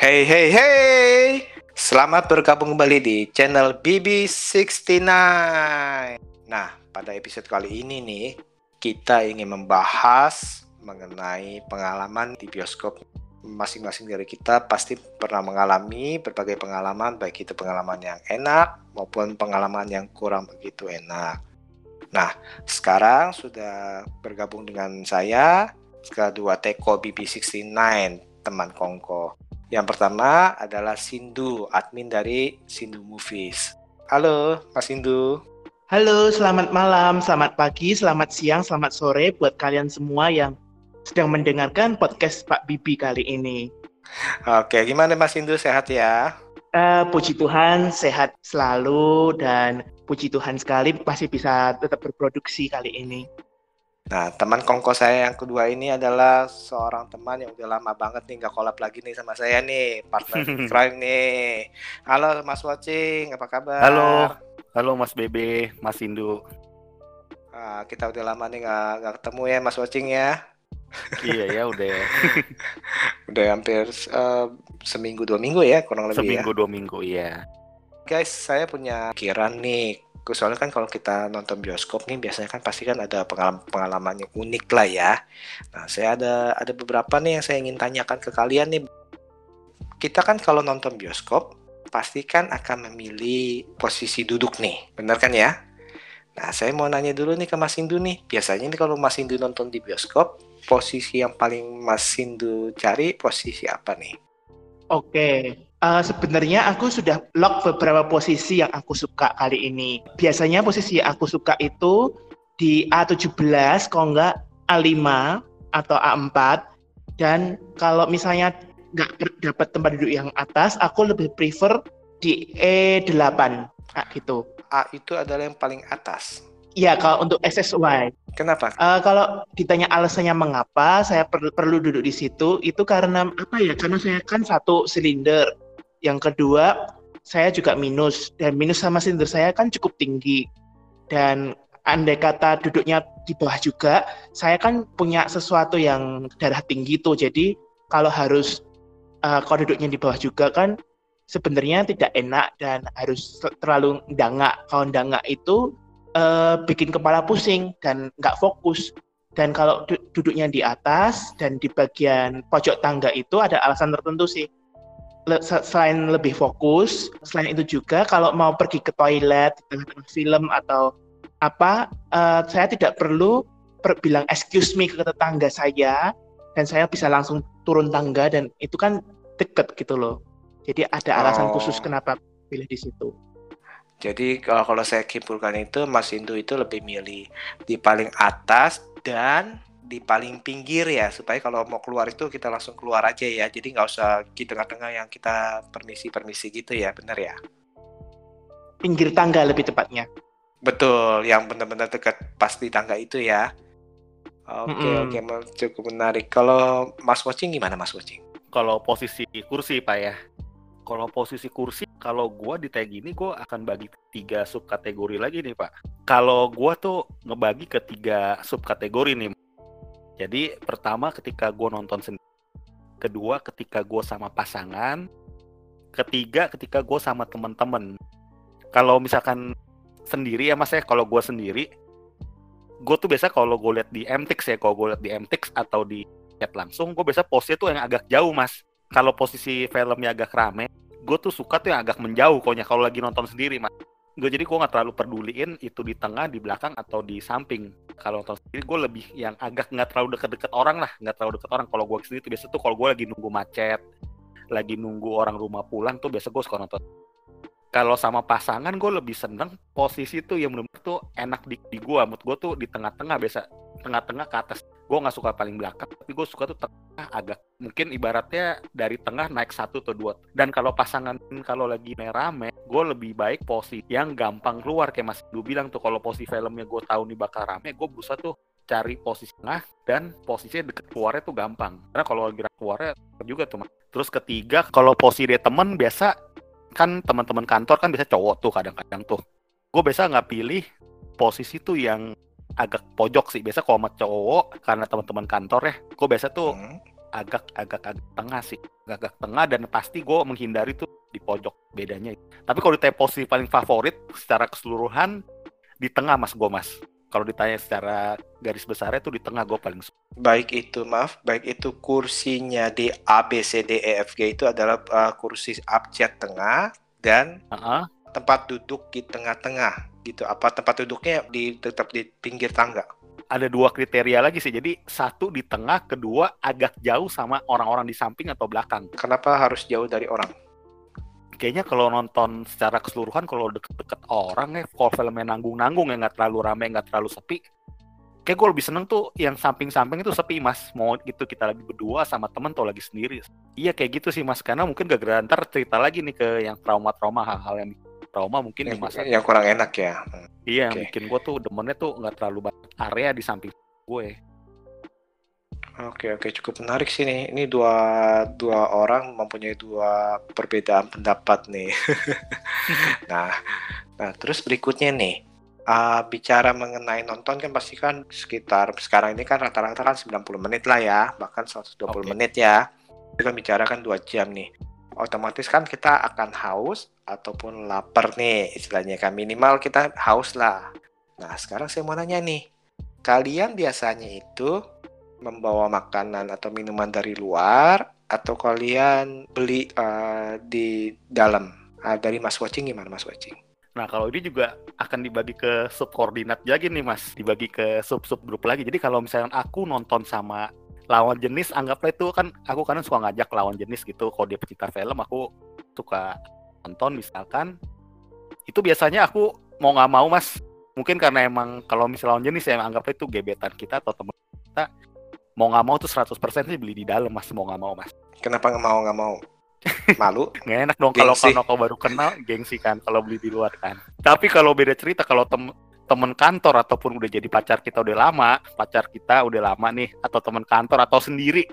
Hey hey hey, selamat bergabung kembali di channel BB69. Nah, pada episode kali ini nih, kita ingin membahas mengenai pengalaman di bioskop. Masing-masing dari kita pasti pernah mengalami berbagai pengalaman, baik itu pengalaman yang enak maupun pengalaman yang kurang begitu enak. Nah, sekarang sudah bergabung dengan saya, kedua Teko BB69, teman Kongko. Yang pertama adalah Sindu, admin dari Sindu Movies. Halo, Mas Sindu. Halo, selamat malam, selamat pagi, selamat siang, selamat sore buat kalian semua yang sedang mendengarkan podcast Pak Bibi kali ini. Oke, gimana Mas Sindu? Sehat ya? Uh, puji Tuhan, sehat selalu dan puji Tuhan sekali masih bisa tetap berproduksi kali ini. Nah, teman kongko saya yang kedua ini adalah seorang teman yang udah lama banget nih nggak kolab lagi nih sama saya nih, partner crime nih. Halo Mas Watching, apa kabar? Halo, halo Mas Bebe, Mas Indu. Nah, kita udah lama nih nggak ketemu ya Mas Watching ya. iya ya udah. udah hampir uh, seminggu dua minggu ya kurang lebih seminggu, ya. Seminggu dua minggu ya. Guys, saya punya pikiran nih soalnya kan kalau kita nonton bioskop nih biasanya kan pasti kan ada pengalaman pengalaman yang unik lah ya. Nah, saya ada ada beberapa nih yang saya ingin tanyakan ke kalian nih. Kita kan kalau nonton bioskop pasti kan akan memilih posisi duduk nih, benar kan ya? Nah, saya mau nanya dulu nih ke Mas Indu nih. Biasanya nih kalau Mas Indu nonton di bioskop, posisi yang paling Mas Indu cari posisi apa nih? Oke, uh, sebenarnya aku sudah lock beberapa posisi yang aku suka kali ini. Biasanya posisi yang aku suka itu di A17, kalau enggak A5 atau A4. Dan kalau misalnya nggak dapat tempat duduk yang atas, aku lebih prefer di E8, nah, gitu. A itu adalah yang paling atas. Iya, kalau untuk SSY. Kenapa? Uh, kalau ditanya alasannya mengapa saya per perlu duduk di situ, itu karena apa ya? Karena saya kan satu silinder. Yang kedua, saya juga minus dan minus sama silinder saya kan cukup tinggi. Dan andai kata duduknya di bawah juga, saya kan punya sesuatu yang darah tinggi tuh. Jadi kalau harus uh, kalau duduknya di bawah juga kan sebenarnya tidak enak dan harus terlalu dangak. Kalau dangak itu uh, bikin kepala pusing dan nggak fokus. Dan kalau du duduknya di atas dan di bagian pojok tangga itu ada alasan tertentu sih. Le selain lebih fokus, selain itu juga kalau mau pergi ke toilet, film atau apa, uh, saya tidak perlu per bilang excuse me ke tetangga saya dan saya bisa langsung turun tangga dan itu kan deket gitu loh. Jadi ada alasan oh. khusus kenapa pilih di situ. Jadi kalau kalau saya simpulkan itu Mas Indu itu lebih milih di paling atas dan di paling pinggir ya supaya kalau mau keluar itu kita langsung keluar aja ya. Jadi nggak usah di tengah-tengah yang kita permisi-permisi gitu ya, benar ya? Pinggir tangga lebih tepatnya. Betul, yang benar-benar dekat pas di tangga itu ya. Oke, mm -hmm. oke, cukup menarik. Kalau Mas Watching gimana Mas Watching? Kalau posisi kursi Pak ya. Kalau posisi kursi kalau gue di tag ini gue akan bagi tiga subkategori lagi nih pak. Kalau gue tuh ngebagi ke tiga subkategori nih. Jadi pertama ketika gue nonton sendiri, kedua ketika gue sama pasangan, ketiga ketika gue sama temen-temen. Kalau misalkan sendiri ya mas ya, kalau gue sendiri, gue tuh biasa kalau gue lihat di MTX ya, kalau gue lihat di MTX atau di chat langsung, gue biasa posnya tuh yang agak jauh mas. Kalau posisi filmnya agak rame, gue tuh suka tuh yang agak menjauh koknya kalau lagi nonton sendiri mas. Gue jadi gue nggak terlalu peduliin itu di tengah di belakang atau di samping. Kalau nonton sendiri gue lebih yang agak nggak terlalu deket-deket orang lah nggak terlalu deket orang. Kalau gue sendiri tuh biasa tuh kalau gue lagi nunggu macet lagi nunggu orang rumah pulang tuh biasa gue suka nonton kalau sama pasangan gue lebih seneng posisi tuh yang benar-benar tuh enak di, di gue mood gue tuh di tengah-tengah biasa tengah-tengah ke atas gue nggak suka paling belakang tapi gue suka tuh tengah agak mungkin ibaratnya dari tengah naik satu atau dua dan kalau pasangan kalau lagi rame gue lebih baik posisi yang gampang keluar kayak mas gue bilang tuh kalau posisi filmnya gue tahu nih bakal rame gue berusaha tuh cari posisi tengah dan posisinya deket keluarnya tuh gampang. Karena kalau gerak keluarnya juga tuh. Mas. Terus ketiga, kalau posisi dia temen biasa kan teman-teman kantor kan biasa cowok tuh kadang-kadang tuh. Gue biasa nggak pilih posisi tuh yang agak pojok sih. Biasa kalau sama cowok karena teman-teman kantor ya, gue biasa tuh Hmm. agak agak agak tengah sih agak tengah dan pasti gue menghindari tuh di pojok bedanya tapi kalau ditanya posisi paling favorit secara keseluruhan di tengah mas gue mas kalau ditanya secara garis besarnya tuh di tengah gue paling suka Baik itu maaf, baik itu kursinya di A B C D E F G itu adalah uh, kursi abjad tengah dan Heeh. tempat duduk di tengah-tengah gitu. Apa tempat duduknya di tetap di pinggir tangga? ada dua kriteria lagi sih jadi satu di tengah kedua agak jauh sama orang-orang di samping atau belakang Kenapa harus jauh dari orang? Kayaknya kalau nonton secara keseluruhan kalau deket-deket orang ya kalau filmnya nanggung-nanggung ya nggak terlalu rame nggak terlalu sepi kayak gue lebih seneng tuh yang samping-samping itu sepi mas. Mau gitu kita lagi berdua sama temen atau lagi sendiri. Iya kayak gitu sih mas. Karena mungkin gak ntar cerita lagi nih ke yang trauma-trauma hal-hal yang trauma mungkin di Yang, masa yang kurang enak ya. Iya yang oke. bikin gue tuh demennya tuh nggak terlalu banyak area di samping gue Oke oke cukup menarik sih nih. Ini dua dua orang mempunyai dua perbedaan pendapat nih. nah, nah terus berikutnya nih. ah, bicara mengenai nonton kan pasti kan sekitar sekarang ini kan rata-rata kan 90 menit lah ya, bahkan 120 Oke. menit ya. Kita bicara kan dua jam nih. Otomatis kan kita akan haus ataupun lapar nih istilahnya kan minimal kita haus lah. Nah sekarang saya mau nanya nih, kalian biasanya itu membawa makanan atau minuman dari luar atau kalian beli uh, di dalam Ah, dari Mas Watching gimana Mas Watching? Nah, kalau ini juga akan dibagi ke subkoordinat lagi nih, Mas. Dibagi ke sub-sub grup lagi. Jadi kalau misalnya aku nonton sama lawan jenis, anggaplah itu kan aku kadang suka ngajak lawan jenis gitu. Kalau dia pecinta film, aku suka nonton misalkan. Itu biasanya aku mau nggak mau, Mas. Mungkin karena emang kalau misalnya lawan jenis ya anggaplah itu gebetan kita atau teman kita mau nggak mau tuh 100% sih beli di dalam, Mas. Mau nggak mau, Mas. Kenapa nggak mau nggak mau? Malu? nggak enak dong kalau kalau kau baru kenal gengsi kan kalau beli di luar kan tapi kalau beda cerita kalau tem temen kantor ataupun udah jadi pacar kita udah lama pacar kita udah lama nih atau teman kantor atau sendiri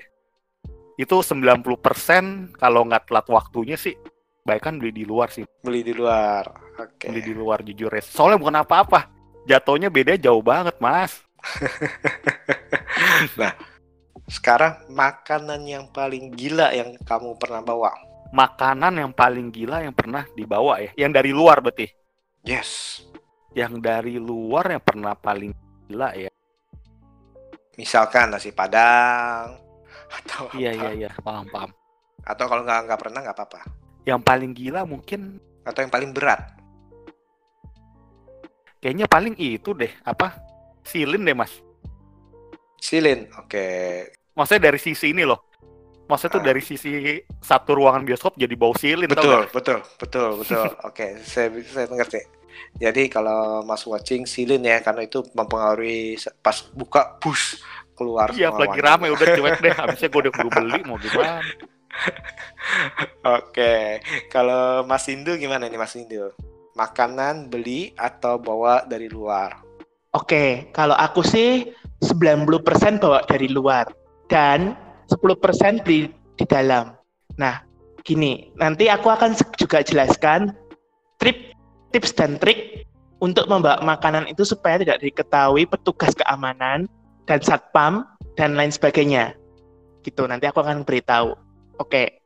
itu 90% kalau nggak telat waktunya sih baik kan beli di luar sih Beli di luar. Oke. beli di luar jujur ya soalnya bukan apa-apa jatuhnya beda jauh banget mas Sekarang makanan yang paling gila yang kamu pernah bawa? makanan yang paling gila yang pernah dibawa ya yang dari luar berarti Yes. yang dari luar yang pernah paling gila ya Misalkan nasi padang atau iya apa. iya iya paham paham Atau kalau nggak nggak pernah nggak apa-apa. yang paling gila mungkin Atau yang paling berat. kayaknya paling itu deh apa silin deh mas Silin. Oke. Maksudnya dari sisi ini loh maksudnya tuh Ah. dari sisi satu ruangan bioskop jadi bau silin tau Betul, nggak? betul, betul, betul. Oke, saya saya mengerti. Jadi kalau Mas watching silin ya karena itu mempengaruhi pas buka push keluar iya lagi rame udah cuek deh habisnya gue udah kudu beli mau gimana Oke, kalau Mas Indu gimana nih Mas Indu? Makanan beli atau bawa dari luar? Oke, kalau aku sih 90% bawa dari luar dan 10% beli di dalam. Nah, gini, nanti aku akan juga jelaskan trip tips dan trik untuk membawa makanan itu supaya tidak diketahui petugas keamanan dan satpam dan lain sebagainya. Gitu, nanti aku akan beritahu. Oke.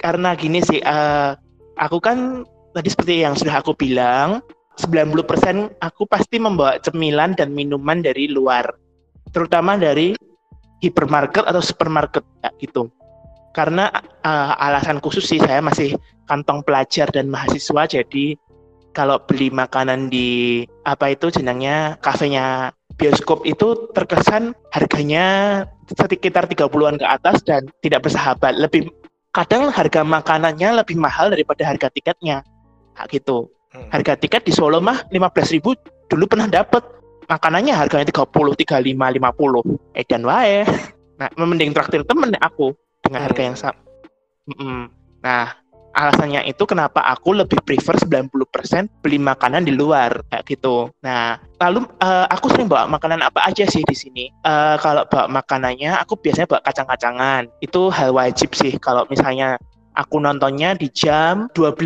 Karena gini sih eh, aku kan tadi seperti yang sudah aku bilang, 90% aku pasti membawa cemilan dan minuman dari luar. Terutama dari hypermarket atau supermarket ya, gitu. Karena eh, alasan khusus sih saya masih kantong pelajar dan mahasiswa jadi kalau beli makanan di apa itu jenengnya kafenya bioskop itu terkesan harganya sekitar 30-an ke atas dan tidak bersahabat. Lebih kadang harga makanannya lebih mahal daripada harga tiketnya. Nah, gitu Hmm. harga tiket di Solo mah 15.000 dulu pernah dapet makanannya harganya 30 35 50 edan wae nah mending traktir temen aku dengan harga yang Hmm. sama Mm-mm. nah alasannya itu kenapa aku lebih prefer 90% beli makanan di luar kayak gitu. Nah, lalu uh, aku sering bawa makanan apa aja sih di sini. Uh, kalau bawa makanannya, aku biasanya bawa kacang-kacangan. Itu hal wajib sih kalau misalnya aku nontonnya di jam 12.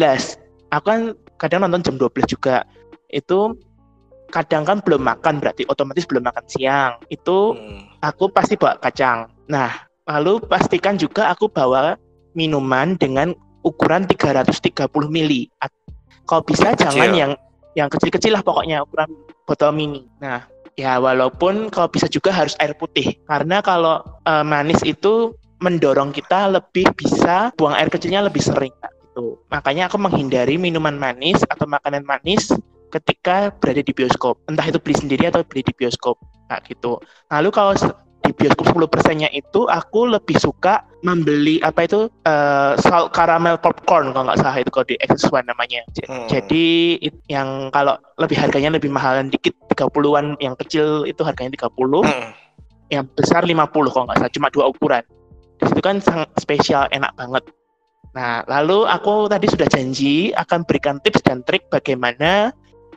Aku kan kadang nonton jam 12 juga. Itu kadang kan belum makan berarti otomatis belum makan siang. Itu hmm. aku pasti bawa kacang. Nah, lalu pastikan juga aku bawa minuman dengan ukuran 330 mili. Kalau bisa kecil. jangan yang yang kecil-kecil lah pokoknya ukuran botol mini. Nah, ya walaupun kalau bisa juga harus air putih karena kalau uh, manis itu mendorong kita lebih bisa buang air kecilnya lebih sering gitu. Makanya aku menghindari minuman manis atau makanan manis ketika berada di bioskop. Entah itu beli sendiri atau beli di bioskop. Nah, gitu. Lalu kalau di bioskop 10 persennya itu aku lebih suka membeli apa itu uh, salt caramel popcorn kalau nggak salah itu kalau di X1 namanya. Hmm. Jadi yang kalau lebih harganya lebih mahalan dikit 30-an yang kecil itu harganya 30. Hmm. Yang besar 50 kalau nggak salah cuma dua ukuran. Di situ kan sangat spesial enak banget. Nah, lalu aku tadi sudah janji akan berikan tips dan trik bagaimana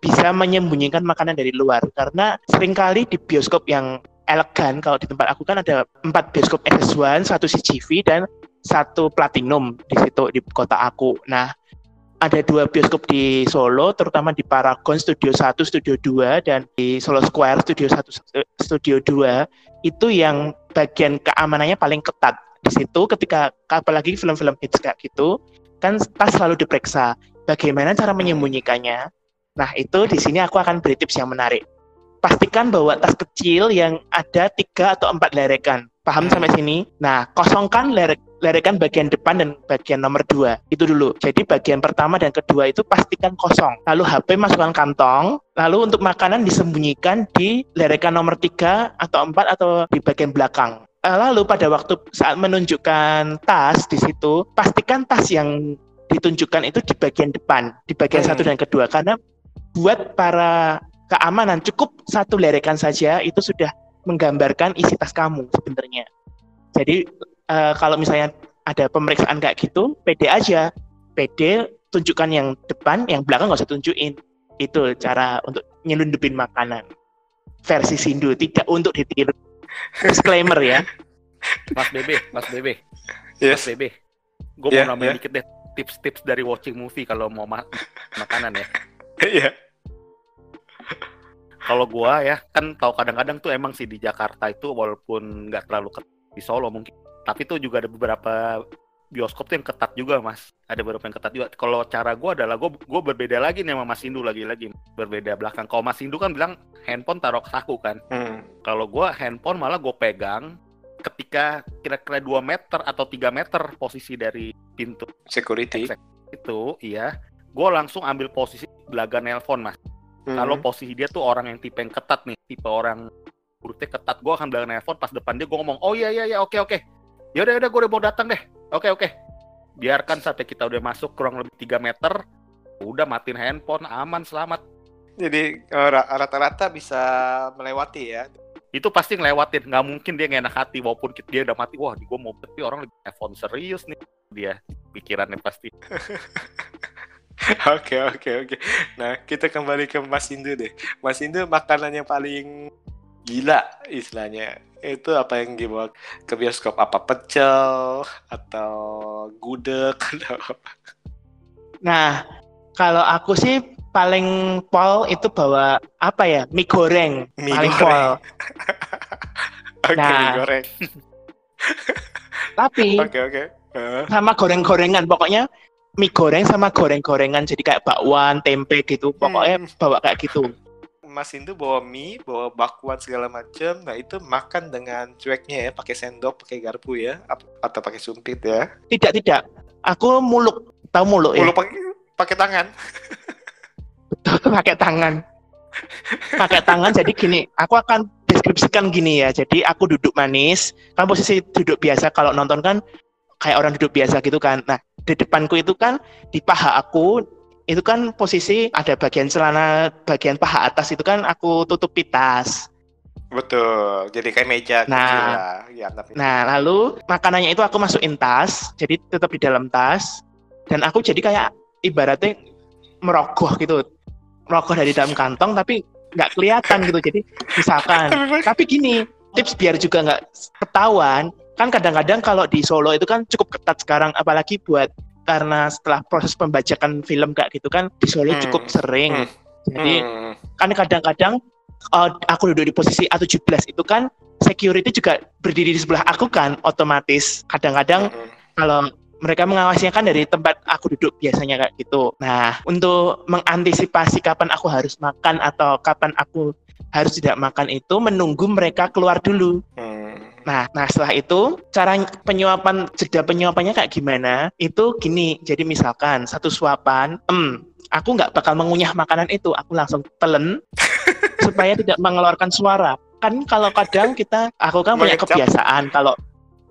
bisa menyembunyikan makanan dari luar karena sering kali di bioskop yang elegan kalau di tempat aku kan ada empat bioskop SS1, satu CGV dan satu Platinum di situ di kota aku. Nah, ada dua bioskop di Solo, terutama di Paragon Studio 1, Studio 2 dan di Solo Square Studio 1, Studio 2 itu yang bagian keamanannya paling ketat. Di situ ketika apalagi film-film hits kayak gitu, kan tas selalu diperiksa. Bagaimana cara menyembunyikannya? Nah, itu di sini aku akan beri tips yang menarik pastikan bahwa tas kecil yang ada tiga atau empat lerekan. Paham sampai sini? Nah, kosongkan lerek lerekan bagian depan dan bagian nomor dua itu dulu. Jadi bagian pertama dan kedua itu pastikan kosong. Lalu HP masukkan kantong. Lalu untuk makanan disembunyikan di lerekan nomor tiga atau empat atau di bagian belakang. Eh, lalu pada waktu saat menunjukkan tas di situ, pastikan tas yang ditunjukkan itu di bagian depan, di bagian hmm. satu dan kedua. Karena buat para keamanan cukup satu lerekan saja itu sudah menggambarkan isi tas kamu sebenarnya. Jadi uh, kalau misalnya ada pemeriksaan kayak gitu, pede aja, pede tunjukkan yang depan, yang belakang nggak usah tunjukin. Itu cara untuk nyelundupin makanan. Versi Sindu tidak untuk ditiru. Disclaimer ya. Mas Bebe, Mas Bebe. Yes. Mas Bebe. Gue yeah, mau nambahin yeah. dikit deh tips-tips dari watching movie kalau mau ma makanan ya. Iya. yeah kalau gua ya kan tahu kadang-kadang tuh emang sih di Jakarta itu walaupun nggak terlalu ketat di Solo mungkin tapi tuh juga ada beberapa bioskop tuh yang ketat juga mas. Ada beberapa yang ketat juga. Kalau cara gua adalah gua gua berbeda lagi nih sama Mas Indu lagi-lagi. Berbeda belakang. Kalau Mas Indu kan bilang handphone taruh ke saku kan. Hmm. kalau gua handphone malah gue pegang ketika kira-kira 2 meter atau 3 meter posisi dari pintu. Security. Itu iya. Gue langsung ambil posisi belaga nelpon mas Hmm. Kalau posisi dia tuh orang yang tipe yang ketat nih, tipe orang urutnya ketat, gue akan bilang nelpon pas depan dia gue ngomong, oh iya iya iya oke oke, ya udah udah gue udah mau datang deh, oke oke. Biarkan sampai kita udah masuk kurang lebih 3 meter, udah matiin handphone, aman selamat. Jadi eh, rata-rata bisa melewati ya? Itu pasti ngelewatin, nggak mungkin dia nggak enak hati walaupun dia udah mati. Wah, gue mau tapi orang lebih telepon serius nih dia pikirannya pasti. Oke oke oke. Nah kita kembali ke Mas Indu deh. Mas Indu makanan yang paling gila istilahnya itu apa yang dibawa ke bioskop apa pecel atau gudeg atau apa? Nah kalau aku sih paling pol itu bawa apa ya mie goreng mie paling goreng. pol. Oke okay, nah, mie goreng. tapi oke okay, oke. Okay. Uh. sama goreng-gorengan pokoknya mie goreng sama goreng-gorengan jadi kayak bakwan, tempe gitu. Pokoknya hmm. bawa kayak gitu. Mas Indu bawa mie, bawa bakwan segala macam. Nah itu makan dengan cueknya ya, pakai sendok, pakai garpu ya, atau pakai sumpit ya? Tidak tidak. Aku muluk, tahu muluk, muluk ya? Muluk pakai pakai tangan. Betul, pakai tangan. pakai tangan. Jadi gini, aku akan deskripsikan gini ya. Jadi aku duduk manis, kan posisi duduk biasa kalau nonton kan kayak orang duduk biasa gitu kan. Nah di depanku itu kan di paha aku itu kan posisi ada bagian celana bagian paha atas itu kan aku tutupi tas. Betul, jadi kayak meja nah, Ya, tapi... Nah, lalu makanannya itu aku masukin tas, jadi tetap di dalam tas. dan aku jadi kayak ibaratnya merogoh gitu merogoh dari dalam kantong tapi nggak kelihatan gitu jadi misalkan tapi gini tips biar juga nggak ketahuan kan kadang-kadang kalau di Solo itu kan cukup ketat sekarang apalagi buat karena setelah proses pembajakan film kayak gitu kan di Solo Hmm. cukup sering Hmm. jadi Hmm. kan kadang-kadang uh, aku duduk di posisi A17 itu kan security juga berdiri di sebelah aku kan otomatis kadang-kadang Hmm. kalau mereka mengawasinya kan dari tempat aku duduk biasanya kayak gitu. Nah, untuk mengantisipasi kapan aku harus makan atau kapan aku harus tidak makan itu menunggu mereka keluar dulu. Hmm. Nah, nah setelah itu cara penyuapan jeda penyuapannya kayak gimana? Itu gini. Jadi misalkan satu suapan, em, aku nggak bakal mengunyah makanan itu, aku langsung telen supaya tidak mengeluarkan suara. Kan kalau kadang kita, aku kan punya kebiasaan kalau,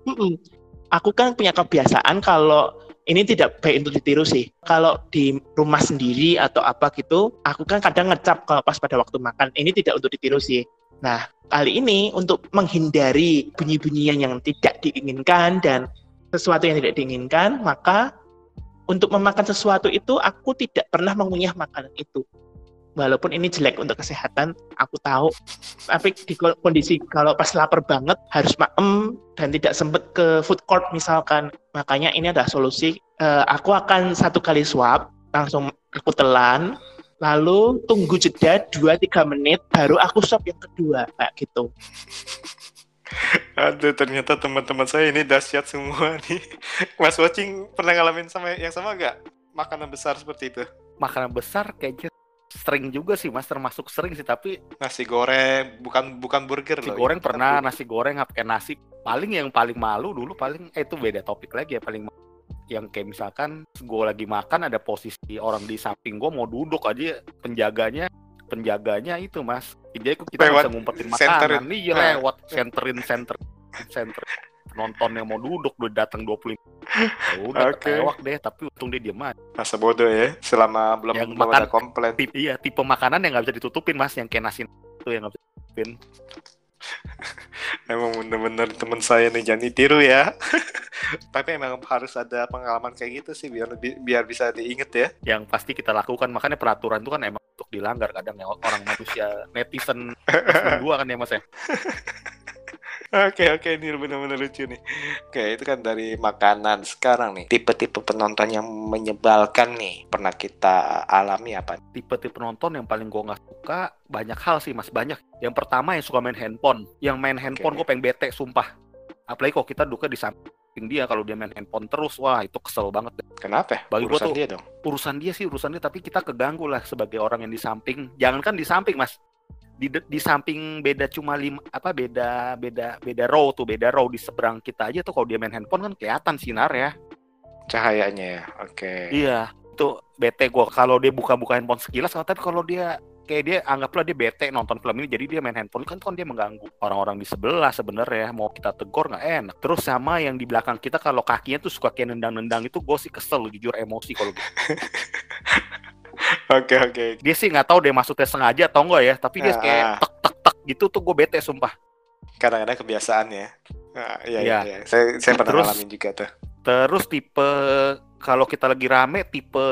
Mm-mm. aku kan punya kebiasaan kalau ini tidak baik untuk ditiru sih. Kalau di rumah sendiri atau apa gitu, aku kan kadang ngecap kalau pas pada waktu makan. Ini tidak untuk ditiru sih. Nah, kali ini untuk menghindari bunyi-bunyian yang tidak diinginkan dan sesuatu yang tidak diinginkan, maka untuk memakan sesuatu itu aku tidak pernah mengunyah makanan itu. Walaupun ini jelek untuk kesehatan, aku tahu. Tapi di ko- kondisi kalau pas lapar banget harus maem dan tidak sempet ke food court misalkan, makanya ini adalah solusi. Eh, aku akan satu kali swab, langsung aku telan, lalu tunggu jeda 2-3 menit, baru aku swab yang kedua, kayak gitu. Aduh, ternyata teman-teman saya ini dahsyat semua nih. Mas Watching pernah ngalamin sama yang sama nggak? Makanan besar seperti itu. Makanan besar kayaknya sering juga sih mas, termasuk sering sih. Tapi Nasi goreng, bukan bukan burger nasi loh. goreng Ini pernah, nasi goreng pakai nasi. Paling yang paling malu dulu paling, eh itu beda topik lagi ya paling malu. Yang kayak misalkan gue lagi makan ada posisi orang di samping gue mau duduk aja penjaganya penjaganya itu mas. Jadi kita Lewat bisa ngumpetin makanan. iya Ah. lewat senterin center center penonton yang mau duduk udah datang 25 ya udah Oke. ketewak deh tapi untung dia diem aja. Masa bodoh ya, selama belum Yang belum makan- ada komplain. tipe, iya tipe makanan yang nggak bisa ditutupin mas. Yang kayak nasi itu yang nggak bisa ditutupin Emang bener-bener temen saya nih jangan ditiru ya. Tapi emang harus ada pengalaman kayak gitu sih biar lebih- biar bisa diinget ya. yang pasti kita lakukan makanya peraturan itu kan emang untuk dilanggar kadang ya orang manusia netizen dua kan ya mas ya Oke oke ini bener-bener lucu nih. Oke itu kan dari makanan. Sekarang nih tipe-tipe penonton yang menyebalkan nih pernah kita alami apa? tipe-tipe penonton yang paling gue nggak suka banyak hal sih mas banyak yang pertama yang suka main handphone yang main handphone Oke. gue pengen bete sumpah apalagi kalau kita duka di samping dia kalau dia main handphone terus wah itu kesel banget. Kenapa? Bagi gua Urusan tuh- dia dong. urusan dia sih urusan dia tapi kita keganggu lah sebagai orang yang di samping jangankan di samping mas di di samping beda cuma lima apa beda beda beda row tuh beda row di seberang kita aja tuh kalau dia main handphone kan kelihatan sinar ya Cahayanya ya. Oke. Iya, itu bete gua kalau dia buka-buka handphone sekilas, tapi kalau dia kayak dia anggaplah dia bete nonton film ini, jadi dia main handphone kan kan dia mengganggu orang-orang di sebelah sebenarnya. Mau kita tegur nggak enak. Terus sama yang di belakang kita kalau kakinya tuh suka kayak nendang-nendang itu, gue sih kesel jujur emosi kalau gitu. Oke oke. dia sih nggak tahu dia maksudnya sengaja atau enggak ya, tapi dia Ah. kayak tek tek tek gitu tuh gue bete sumpah. Kadang-kadang kebiasaan ya. Nah, iya, iya, Iya. iya. Saya, saya pernah Terus- ngalamin juga tuh. Terus tipe kalau kita lagi rame tipe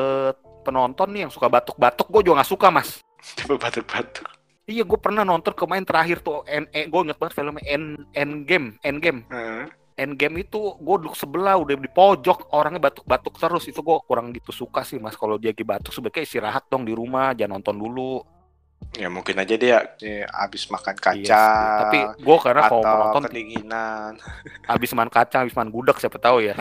penonton nih yang suka batuk-batuk, gue juga nggak suka mas. Coba batuk-batuk. Iya, gue pernah nonton kemarin terakhir tuh, N, E, gue inget banget filmnya N, Endgame, Endgame, Heeh. Endgame itu gue duduk sebelah, udah di pojok, orangnya batuk-batuk terus, itu gue kurang gitu suka sih mas, kalau dia lagi batuk sebaiknya istirahat dong di rumah, jangan nonton dulu. Ya mungkin aja dia, dia habis makan Iya kaca. sih. Tapi gue karena kalau nonton, kedinginan habis makan kacang, habis makan gudeg, siapa tahu ya.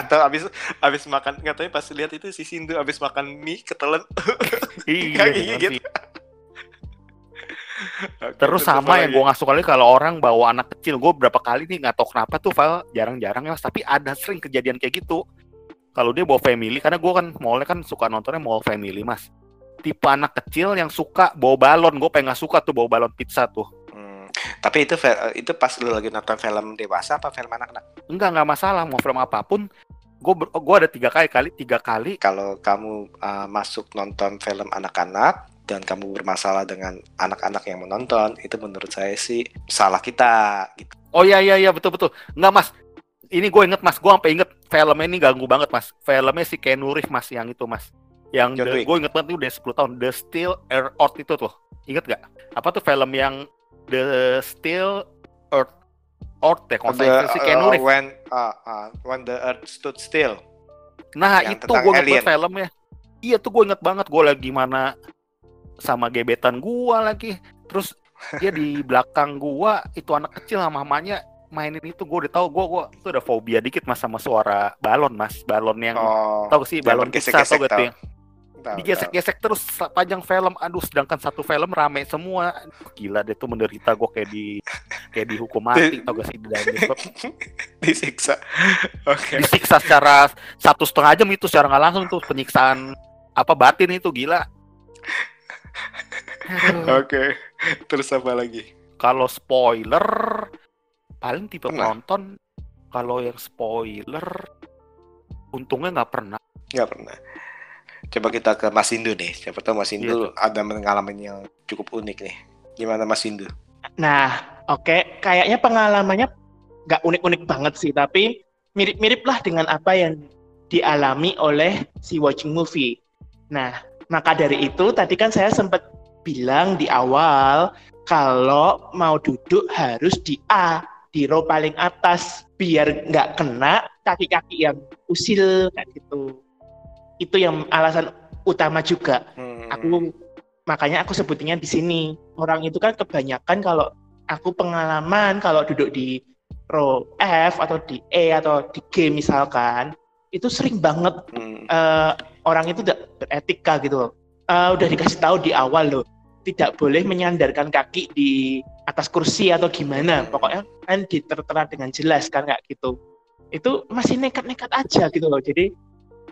atau habis habis makan nggak tahu pas lihat itu si Sindu habis makan mie ketelan iya, bener gitu. Terus sama yang gue gak suka lagi kalau orang bawa anak kecil, gue berapa kali nih nggak tahu kenapa tuh Val jarang-jarang ya tapi ada sering kejadian kayak gitu. Kalau dia bawa family, karena gue kan mallnya kan suka nontonnya mall family mas. Tipe anak kecil yang suka bawa balon, gue pengen gak suka tuh bawa balon pizza tuh. Hmm, tapi itu itu pas lu lagi nonton film dewasa apa film anak-anak Enggak nggak masalah mau film apa pun. Gue gue ada tiga kali kali tiga kali. kalau kamu uh, masuk nonton film anak-anak dan kamu bermasalah dengan anak-anak yang menonton itu menurut saya sih salah kita gitu Oh iya iya iya betul betul. Enggak mas, ini gue inget mas, gue sampai inget filmnya ini ganggu banget mas. Filmnya si Keanu Reeves mas yang itu mas. Yang gue inget banget itu udah 10 tahun. The Steel Air Earth itu tuh. Inget gak? Apa tuh film yang The Steel Earth Earth ya, kalau nggak si Keanu uh, Reeves. when uh, uh, when the earth stood still. Nah yang itu gue inget banget filmnya. Iya tuh gue inget banget gue lagi mana sama gebetan gue lagi. Terus dia di belakang gua itu anak kecil sama mamanya mainin itu gue udah tahu gue gue tuh ada fobia dikit mas sama suara balon mas balon yang Oh, tahu sih balon bergesek-gesek atau gitu yang digesek-gesek terus panjang film aduh sedangkan satu film rame semua gila deh tuh menderita gue kayak di kayak dihukum mati tau gak sih di dalam disiksa. Oke. disiksa secara satu setengah jam itu secara nggak langsung tuh penyiksaan apa batin itu gila. Oke. Terus apa lagi? kalau spoiler paling tipe Pernah. penonton kalau yang spoiler untungnya nggak pernah Nggak pernah. Coba kita ke Mas Indu nih. Siapa tahu Mas Indu ada pengalaman yang cukup unik nih. Gimana Mas Indu? Nah, oke, kayaknya pengalamannya nggak unik-unik banget sih, tapi mirip-mirip lah dengan apa yang dialami oleh si watching movie. Nah, maka dari itu tadi kan saya sempat bilang di awal kalau mau duduk harus di A, di row paling atas, biar nggak kena kaki-kaki yang usil kayak gitu. Itu yang alasan utama juga Hmm. aku makanya aku sebutinnya di sini orang itu kan kebanyakan kalau aku pengalaman kalau duduk di row F atau di E atau di G misalkan itu sering banget Hmm. eh, orang itu tidak beretika gitu loh. Eh, udah dikasih tahu di awal loh tidak boleh menyandarkan kaki di atas kursi atau gimana. Pokoknya kan ditertera dengan jelas kan kayak gitu. Itu masih nekat-nekat aja gitu loh. Jadi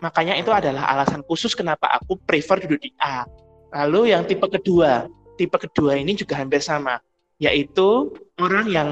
makanya itu adalah alasan khusus kenapa aku prefer duduk di A. Lalu yang tipe kedua tipe kedua ini juga hampir sama yaitu orang yang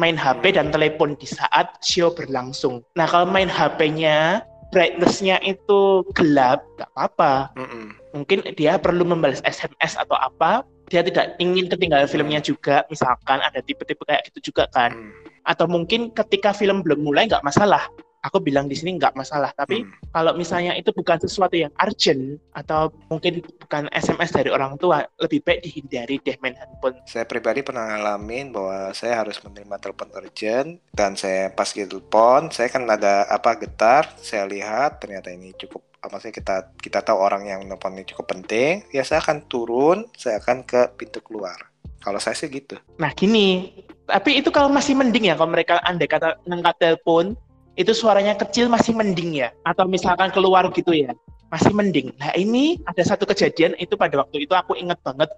main HP dan telepon di saat show berlangsung. Nah kalau main HP-nya brightness-nya itu gelap nggak apa-apa Mm-mm. mungkin dia perlu membalas SMS atau apa dia tidak ingin ketinggalan filmnya juga misalkan ada tipe-tipe kayak gitu juga kan Hmm. atau mungkin ketika film belum mulai nggak masalah aku bilang di sini nggak masalah tapi Hmm. kalau misalnya itu bukan sesuatu yang urgent atau mungkin bukan SMS dari orang tua lebih baik dihindari deh main handphone Saya pribadi pernah ngalamin bahwa saya harus menerima telepon urgent dan saya pas gitu telepon, saya kan ada apa getar, saya lihat ternyata ini cukup apa sih kita kita tahu orang yang nelpon ini cukup penting, ya saya akan turun, saya akan ke pintu keluar. Kalau saya sih gitu. nah gini tapi itu kalau masih mending ya kalau mereka andai kata ngangkat telepon itu suaranya kecil masih mending ya. Atau misalkan keluar gitu ya. Masih mending. Nah ini ada satu kejadian itu pada waktu itu aku inget banget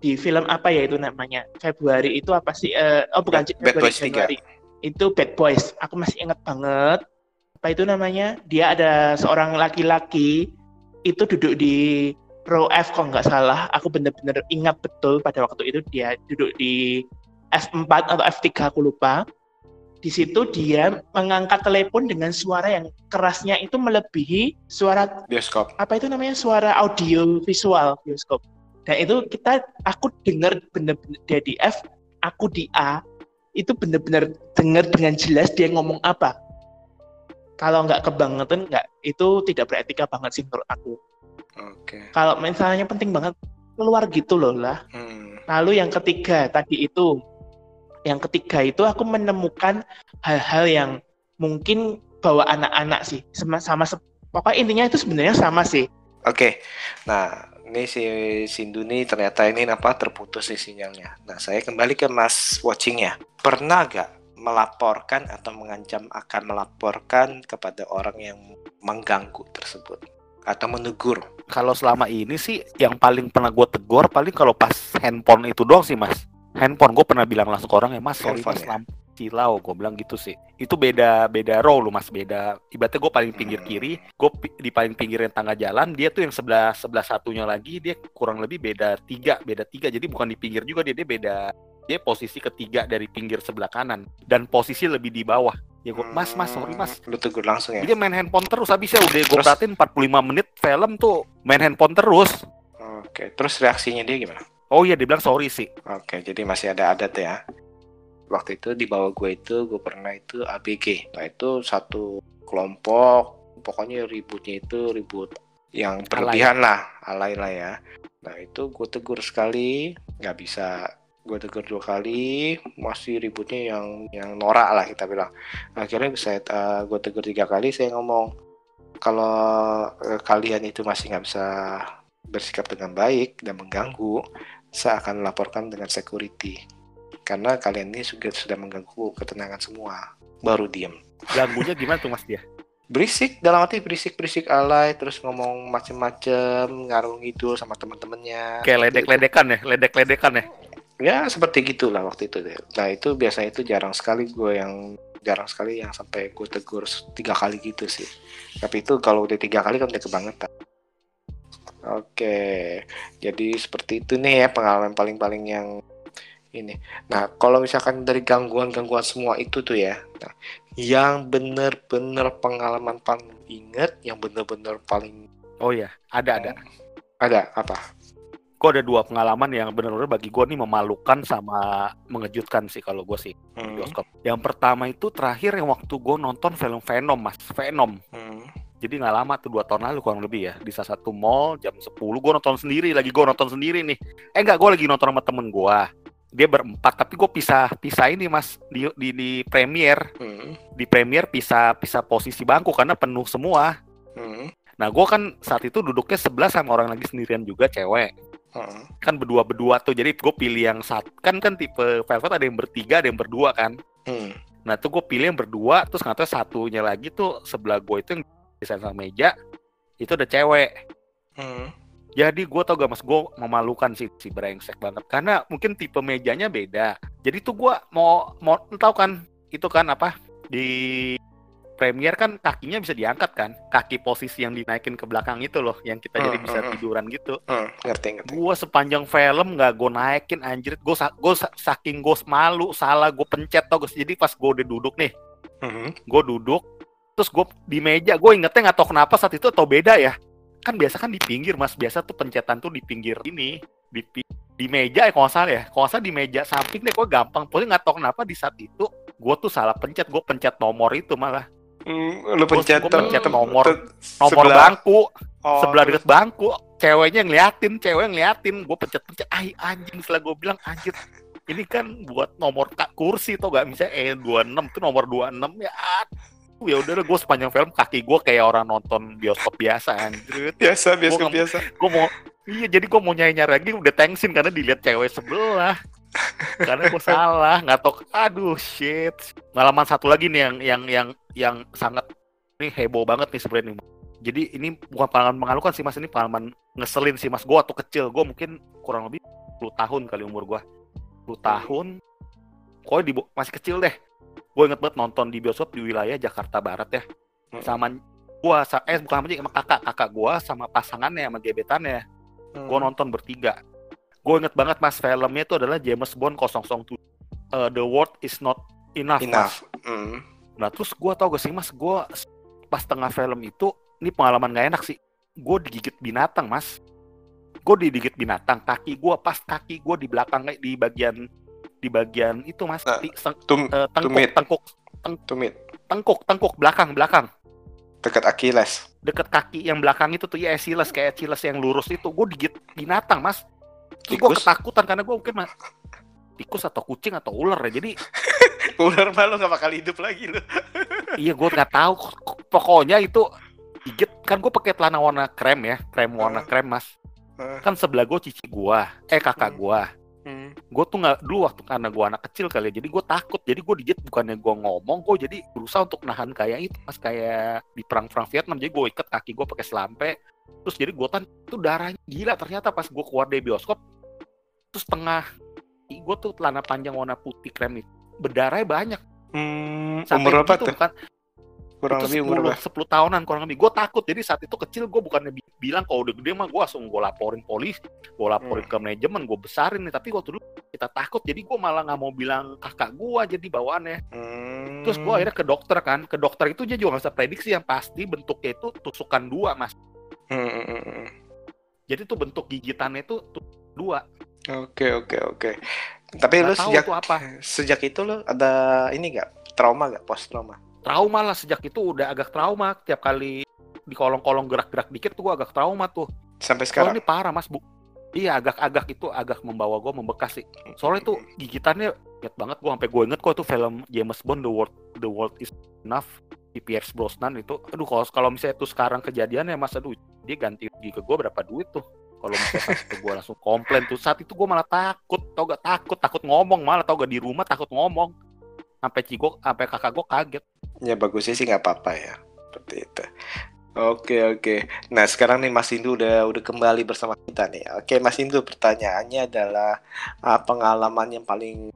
di film apa ya itu namanya? Februari itu apa sih? Eh, oh bukan Bad- Bad Februari, Boys 3. Januari. itu Bad Boys. Aku masih inget banget. Apa itu namanya? Dia ada seorang laki-laki itu duduk di row F kalau nggak salah. Aku bener-bener ingat betul pada waktu itu dia duduk di F4 atau F3 aku lupa di situ dia mengangkat telepon dengan suara yang kerasnya itu melebihi suara Bioskop. apa itu namanya suara audio visual bioskop dan itu kita aku dengar bener-bener dia di F aku di A itu bener-bener dengar dengan jelas dia ngomong apa kalau nggak kebangetan nggak itu tidak beretika banget sih menurut aku Oke. kalau misalnya penting banget keluar gitu loh lah Hmm. Lalu yang ketiga tadi itu, yang ketiga itu aku menemukan hal-hal yang mungkin bawa anak-anak sih, sama sama se- pokoknya intinya itu sebenarnya sama sih. Oke, nah ini si Sindu nih ternyata ini apa terputus nih sinyalnya. Nah saya kembali ke Mas watchingnya. Pernah gak melaporkan atau mengancam akan melaporkan kepada orang yang mengganggu tersebut atau menegur? kalau selama ini sih yang paling pernah gue tegur paling kalau pas handphone itu doang sih mas handphone gue pernah bilang langsung ke orang ya mas sorry Handphone mas ya? lampu silau gue bilang gitu sih itu beda beda row lu mas beda ibaratnya gue paling pinggir Hmm. kiri gue di paling pinggirin tengah jalan dia tuh yang sebelah sebelah satunya lagi dia kurang lebih beda tiga beda tiga jadi bukan di pinggir juga dia dia beda dia posisi ketiga dari pinggir sebelah kanan dan posisi lebih di bawah ya gue mas mas sorry mas Hmm, Lu tegur langsung ya? dia main handphone terus habisnya udah gue perhatiin 45 menit film tuh main handphone terus Oke, terus reaksinya dia gimana? Oh iya, dia bilang sorry sih. Oke, jadi masih ada adat ya? waktu itu di bawah gue itu gue pernah itu ABG nah itu satu kelompok pokoknya ributnya itu ribut yang berlebihan lah alay lah ya. Nah itu gue tegur sekali nggak bisa. Gue tegur dua kali masih ributnya yang yang norak lah kita bilang. Akhirnya saya uh, gue tegur tiga kali saya ngomong kalau uh, kalian itu masih nggak bisa bersikap dengan baik dan mengganggu saya akan laporkan dengan security. Karena kalian ini sudah sudah mengganggu ketenangan semua. Baru diem. Ganggunya gimana tuh mas dia? Berisik dalam arti berisik berisik alay terus ngomong macem-macem ngarung itu sama teman-temannya kayak ledek-ledekan ya ledek-ledekan ya? Ya seperti gitulah waktu itu deh. Nah itu biasanya itu jarang sekali gue yang jarang sekali yang sampai gue tegur tiga kali gitu sih. Tapi itu kalau udah tiga kali kan udah kebangetan oke jadi seperti itu nih ya pengalaman paling-paling yang ini. Nah, kalau misalkan dari gangguan-gangguan semua itu tuh ya, nah, yang bener-bener pengalaman paling inget, yang bener-bener paling Oh ya, ada ada. Ada apa? Gue ada dua pengalaman yang bener-bener bagi gue nih memalukan sama mengejutkan sih kalau gue sih hmm. bioskop. Yang pertama itu terakhir yang waktu gue nonton film Venom mas, Venom. Hmm. Jadi nggak lama tuh dua tahun lalu kurang lebih ya di salah satu mall jam 10 gue nonton sendiri lagi gue nonton sendiri nih. Eh enggak gue lagi nonton sama temen gue dia berempat tapi gue pisah pisah ini mas di di, di premier hmm. di premier pisah pisah posisi bangku karena penuh semua hmm. nah gue kan saat itu duduknya sebelah sama orang lagi sendirian juga cewek hmm. kan berdua berdua tuh jadi gue pilih yang saat kan kan tipe velvet ada yang bertiga ada yang berdua kan hmm. nah tuh gue pilih yang berdua terus nggak satunya lagi tuh sebelah gue itu yang di sana meja itu ada cewek hmm jadi gue tau gak mas, gue memalukan sih si brengsek banget. Karena mungkin tipe mejanya beda. Jadi tuh gue mau mau tau kan itu kan apa di Premier kan kakinya bisa diangkat kan, kaki posisi yang dinaikin ke belakang itu loh, yang kita jadi bisa tiduran gitu. Hmm, ngerti ngerti. Gue sepanjang film nggak gue naikin anjir, gue gue saking gue malu salah gue pencet tau. Jadi pas gue udah duduk nih, hmm. gue duduk, terus gue di meja, gue ingetnya nggak tau kenapa saat itu atau beda ya. Kan biasa kan di pinggir mas. Biasa tuh pencetan tuh di pinggir ini di di meja ya kalau salah ya. Kalau salah di meja samping deh gue gampang. Pokoknya nggak tahu kenapa di saat itu gue tuh salah pencet gue pencet nomor itu malah. Hmm, lu pencet gue pencet nomor nomor sebelah. bangku. Oh, sebelah deket bangku. Ceweknya ngeliatin cewek ngeliatin. Gue pencet pencet. Ay anjing setelah gue bilang anjir. Ini kan buat nomor kursi tuh gak misalnya eh 26 tuh nomor 26 ya ya udah gue sepanjang film kaki gue kayak orang nonton bioskop biasa anjir biasa bioskop gua, biasa. gue mau iya jadi gue mau nyanyi lagi udah tensin karena dilihat cewek sebelah. Karena gue salah nggak tau aduh shit. Pengalaman satu lagi nih yang yang yang yang sangat ini heboh banget nih sebenarnya jadi ini bukan pengalaman mengalukan sih mas ini pengalaman ngeselin sih mas. Gue waktu kecil gue mungkin kurang lebih 10 tahun kali umur gue 10 tahun. Kok di masih kecil deh gue inget banget nonton di bioskop di wilayah Jakarta Barat ya hmm. sama gue eh bukan sama sama kakak kakak gue sama pasangannya sama gebetannya hmm. gue nonton bertiga gue inget banget mas filmnya itu adalah James Bond 007 uh, The World Is Not Enough, enough. mas hmm. nah terus gue tau gak sih mas gue pas tengah film itu ini pengalaman gak enak sih gue digigit binatang mas gue digigit binatang kaki gue pas kaki gue di belakang di bagian di bagian itu mas. Nah, di, seng, tum, uh, tengkuk, tumit. tengkuk. Teng, tumit. tengkuk tengkuk belakang belakang. Dekat Achilles. Dekat kaki yang belakang itu tuh ya Achilles kayak Achilles yang lurus itu. Gue digigit binatang mas. Terus gue ketakutan karena gue mungkin mas tikus atau kucing atau ular ya jadi ular malu gak bakal hidup lagi lu. Iya gue nggak tahu. Pokoknya itu gigit kan gue pakai celana warna krem ya krem warna uh, krem mas. Uh, kan sebelah gue cici gue eh kakak uh, gue Hmm. Gue tuh nggak dulu waktu karena gue anak kecil kali ya, jadi gue takut. Jadi gue digit bukannya gue ngomong, gue jadi berusaha untuk nahan kayak itu pas kayak di perang-perang Vietnam. Jadi gue ikat kaki gue pakai selampe. Terus jadi gue tan itu darahnya gila ternyata pas gue keluar dari bioskop. Terus tengah gue tuh celana panjang warna putih krem itu berdarahnya banyak. Hmm, umur berapa tuh? Bukan, kurang itu lebih 10, umur 10 tahunan kurang lebih gue takut jadi saat itu kecil gue bukannya bilang kalau udah gede mah gue langsung gue laporin polisi gue laporin hmm. ke manajemen gue besarin nih tapi waktu dulu kita takut jadi gue malah nggak mau bilang kakak gue jadi bawaannya hmm. terus gue akhirnya ke dokter kan ke dokter itu dia juga nggak bisa prediksi yang pasti bentuknya itu tusukan dua mas hmm. hmm, hmm, hmm. jadi tuh bentuk gigitannya itu dua Oke oke oke. Tapi lu Nggak tahu sejak apa. sejak itu lu ada ini gak trauma gak post trauma? Trauma lah sejak itu udah agak trauma. Tiap kali di kolong-kolong gerak-gerak dikit tuh gue agak trauma tuh. Sampai sekarang? ini parah mas bu. Iya agak-agak itu agak membawa gue membekas sih. Soalnya tuh gigitannya inget banget gue sampai gue inget kok tuh film James Bond The World The World Is Enough di Pierce Brosnan itu. Aduh kalau kalau misalnya itu sekarang kejadian ya mas aduh dia ganti gigi ke gue berapa duit tuh. Kalau misalnya saat itu gue langsung komplain tuh saat itu gue malah takut tau gak takut takut ngomong malah tau gak di rumah takut ngomong sampai cigo sampai kakak gue kaget Ya bagusnya sih nggak apa-apa ya. Seperti itu. Oke oke. Nah sekarang nih Mas Indu udah udah kembali bersama kita nih. Oke Mas Indu pertanyaannya adalah ah, pengalaman yang paling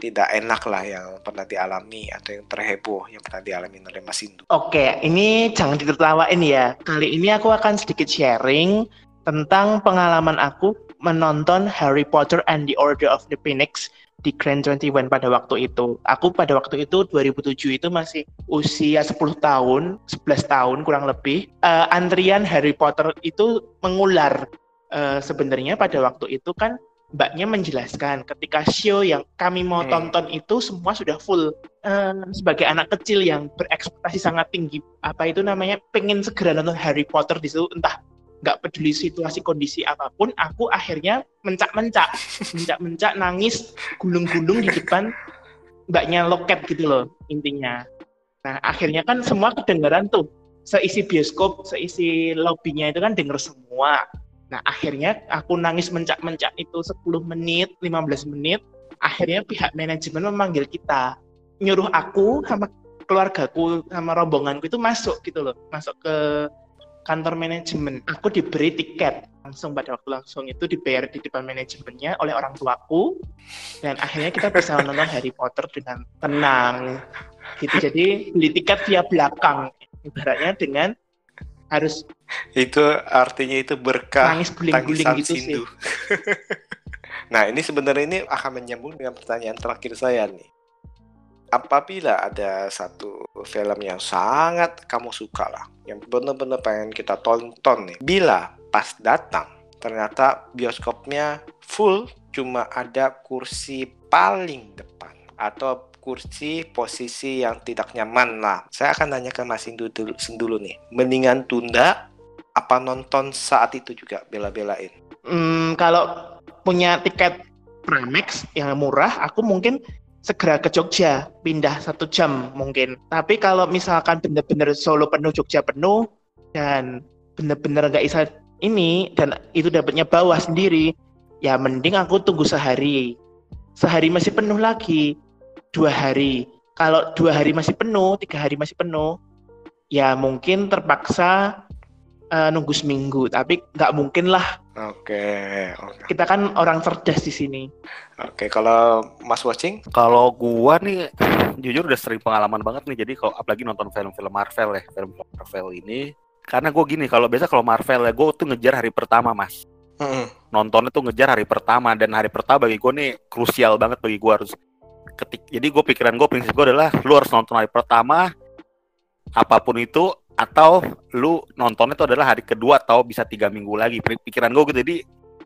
tidak enak lah yang pernah dialami atau yang terheboh yang pernah dialami oleh Mas Indu. Oke, ini jangan ditertawain ya. Kali ini aku akan sedikit sharing tentang pengalaman aku menonton Harry Potter and the Order of the Phoenix di Grand 21 pada waktu itu. Aku pada waktu itu 2007 itu masih usia 10 tahun, 11 tahun kurang lebih. Eh, antrian Harry Potter itu mengular. Eh, sebenarnya pada waktu itu kan mbaknya menjelaskan ketika show yang kami mau Hmm. tonton itu semua sudah full. Eh, sebagai anak kecil yang berekspektasi sangat tinggi, apa itu namanya, pengen segera nonton Harry Potter di situ, entah nggak peduli situasi kondisi apa pun, aku akhirnya mencak-mencak, mencak-mencak, nangis, gulung-gulung di depan mbaknya loket gitu loh intinya. Nah akhirnya kan semua kedengeran tuh, seisi bioskop, seisi lobbynya itu kan denger semua. Nah akhirnya aku nangis mencak-mencak itu 10 menit, 15 menit, akhirnya pihak manajemen memanggil kita, nyuruh aku sama keluargaku sama rombonganku itu masuk gitu loh, masuk ke kantor manajemen. Aku diberi tiket langsung pada waktu langsung itu dibayar di depan manajemennya oleh orang tuaku dan akhirnya kita bisa menonton Harry Potter dengan tenang. Gitu. Jadi beli tiket via belakang ibaratnya dengan harus Itu artinya itu berkah nangis guling-guling gitu sih. Sindu. nah ini sebenarnya ini akan menyambung dengan pertanyaan terakhir saya nih. Apabila ada satu film yang sangat kamu suka lah, yang benar-benar pengen kita tonton nih, bila pas datang ternyata bioskopnya full, cuma ada kursi paling depan atau kursi posisi yang tidak nyaman lah. Saya akan nanya ke Mas Indu dulu, dulu nih, mendingan tunda apa nonton saat itu juga bela-belain? Hmm, kalau punya tiket Primex yang murah, aku mungkin segera ke Jogja, pindah satu jam mungkin. Tapi kalau misalkan bener-bener Solo penuh, Jogja penuh, dan bener-bener nggak bisa ini, dan itu dapatnya bawah sendiri, ya mending aku tunggu sehari. Sehari masih penuh lagi, dua hari. Kalau dua hari masih penuh, tiga hari masih penuh, ya mungkin terpaksa eh, nunggu seminggu. Tapi nggak mungkin lah Oke, oke. kita kan orang cerdas di sini. Oke, kalau Mas Watching, Kalau gua nih jujur udah sering pengalaman banget nih. Jadi kalau apalagi nonton film-film Marvel ya, film Marvel ini karena gue gini kalau biasa kalau Marvel ya gue tuh ngejar hari pertama mas nontonnya tuh ngejar hari pertama dan hari pertama bagi gue nih krusial banget bagi gue harus ketik jadi gue pikiran gue prinsip gue adalah lu harus nonton hari pertama apa pun itu atau lu nontonnya itu adalah hari kedua atau bisa tiga minggu lagi. Pikiran gue gitu. Jadi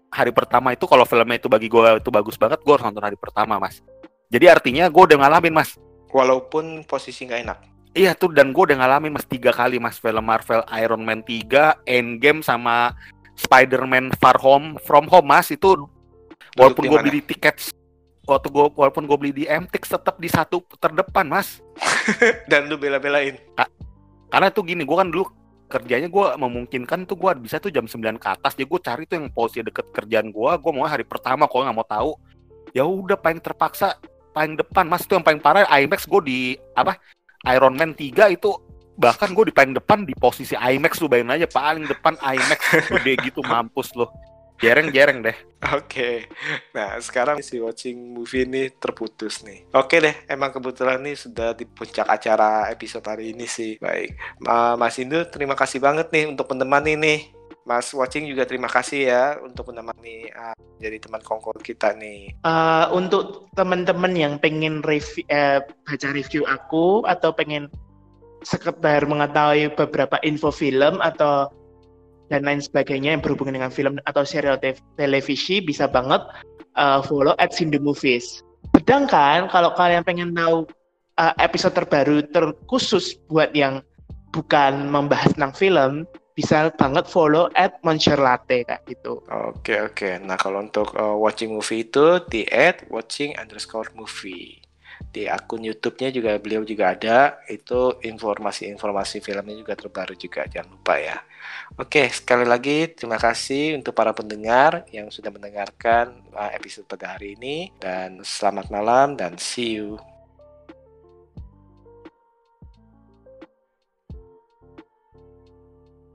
hari pertama itu kalau filmnya itu bagi gue itu bagus banget gue harus nonton hari pertama mas. Jadi artinya gue udah ngalamin mas. Walaupun posisi nggak enak. Iya tuh dan gue udah ngalamin mas tiga kali mas. Film Marvel Iron Man 3, Endgame sama Spider-Man Far Home From Home mas. Itu walaupun gue beli tiket waktu gue walaupun gue beli di MTX tetap di satu terdepan mas. Dan lu bela-belain. Karena tuh gini gue kan dulu kerjanya gue memungkinkan tuh gue bisa tuh jam 9 ke atas jadi gue cari tuh yang posisi deket kerjaan gue gue mau hari pertama kalau nggak mau tahu ya udah paling terpaksa paling depan mas itu yang paling parah IMAX gue di apa Iron Man 3 itu bahkan gue di paling depan di posisi IMAX lu bayangin aja paling depan IMAX gede gitu mampus loh jereng-jereng deh Oke, nah sekarang si watching movie ini terputus nih. Oke deh, emang kebetulan nih sudah di puncak acara episode hari ini sih. Baik, Ma- Mas Indu terima kasih banget nih untuk menemani nih. Mas watching juga terima kasih ya untuk menemani ah, jadi teman kongkol kita nih. Eh, untuk teman-teman yang pengen review, eh, baca review aku atau pengen sekedar mengetahui beberapa info film atau dan lain sebagainya yang berhubungan dengan film atau serial te- televisi bisa banget uh, follow at Cindy Movies. Sedangkan kalau kalian pengen tahu uh, episode terbaru terkhusus buat yang bukan membahas tentang film, bisa banget follow at Monster Latte kayak gitu. Oke oke. Nah kalau untuk uh, watching movie itu di at watching underscore movie. Di akun YouTube-nya juga beliau juga ada. Itu informasi-informasi filmnya juga terbaru juga. Jangan lupa ya. Oke sekali lagi terima kasih untuk para pendengar yang sudah mendengarkan uh, episode pada hari ini dan selamat malam dan see you.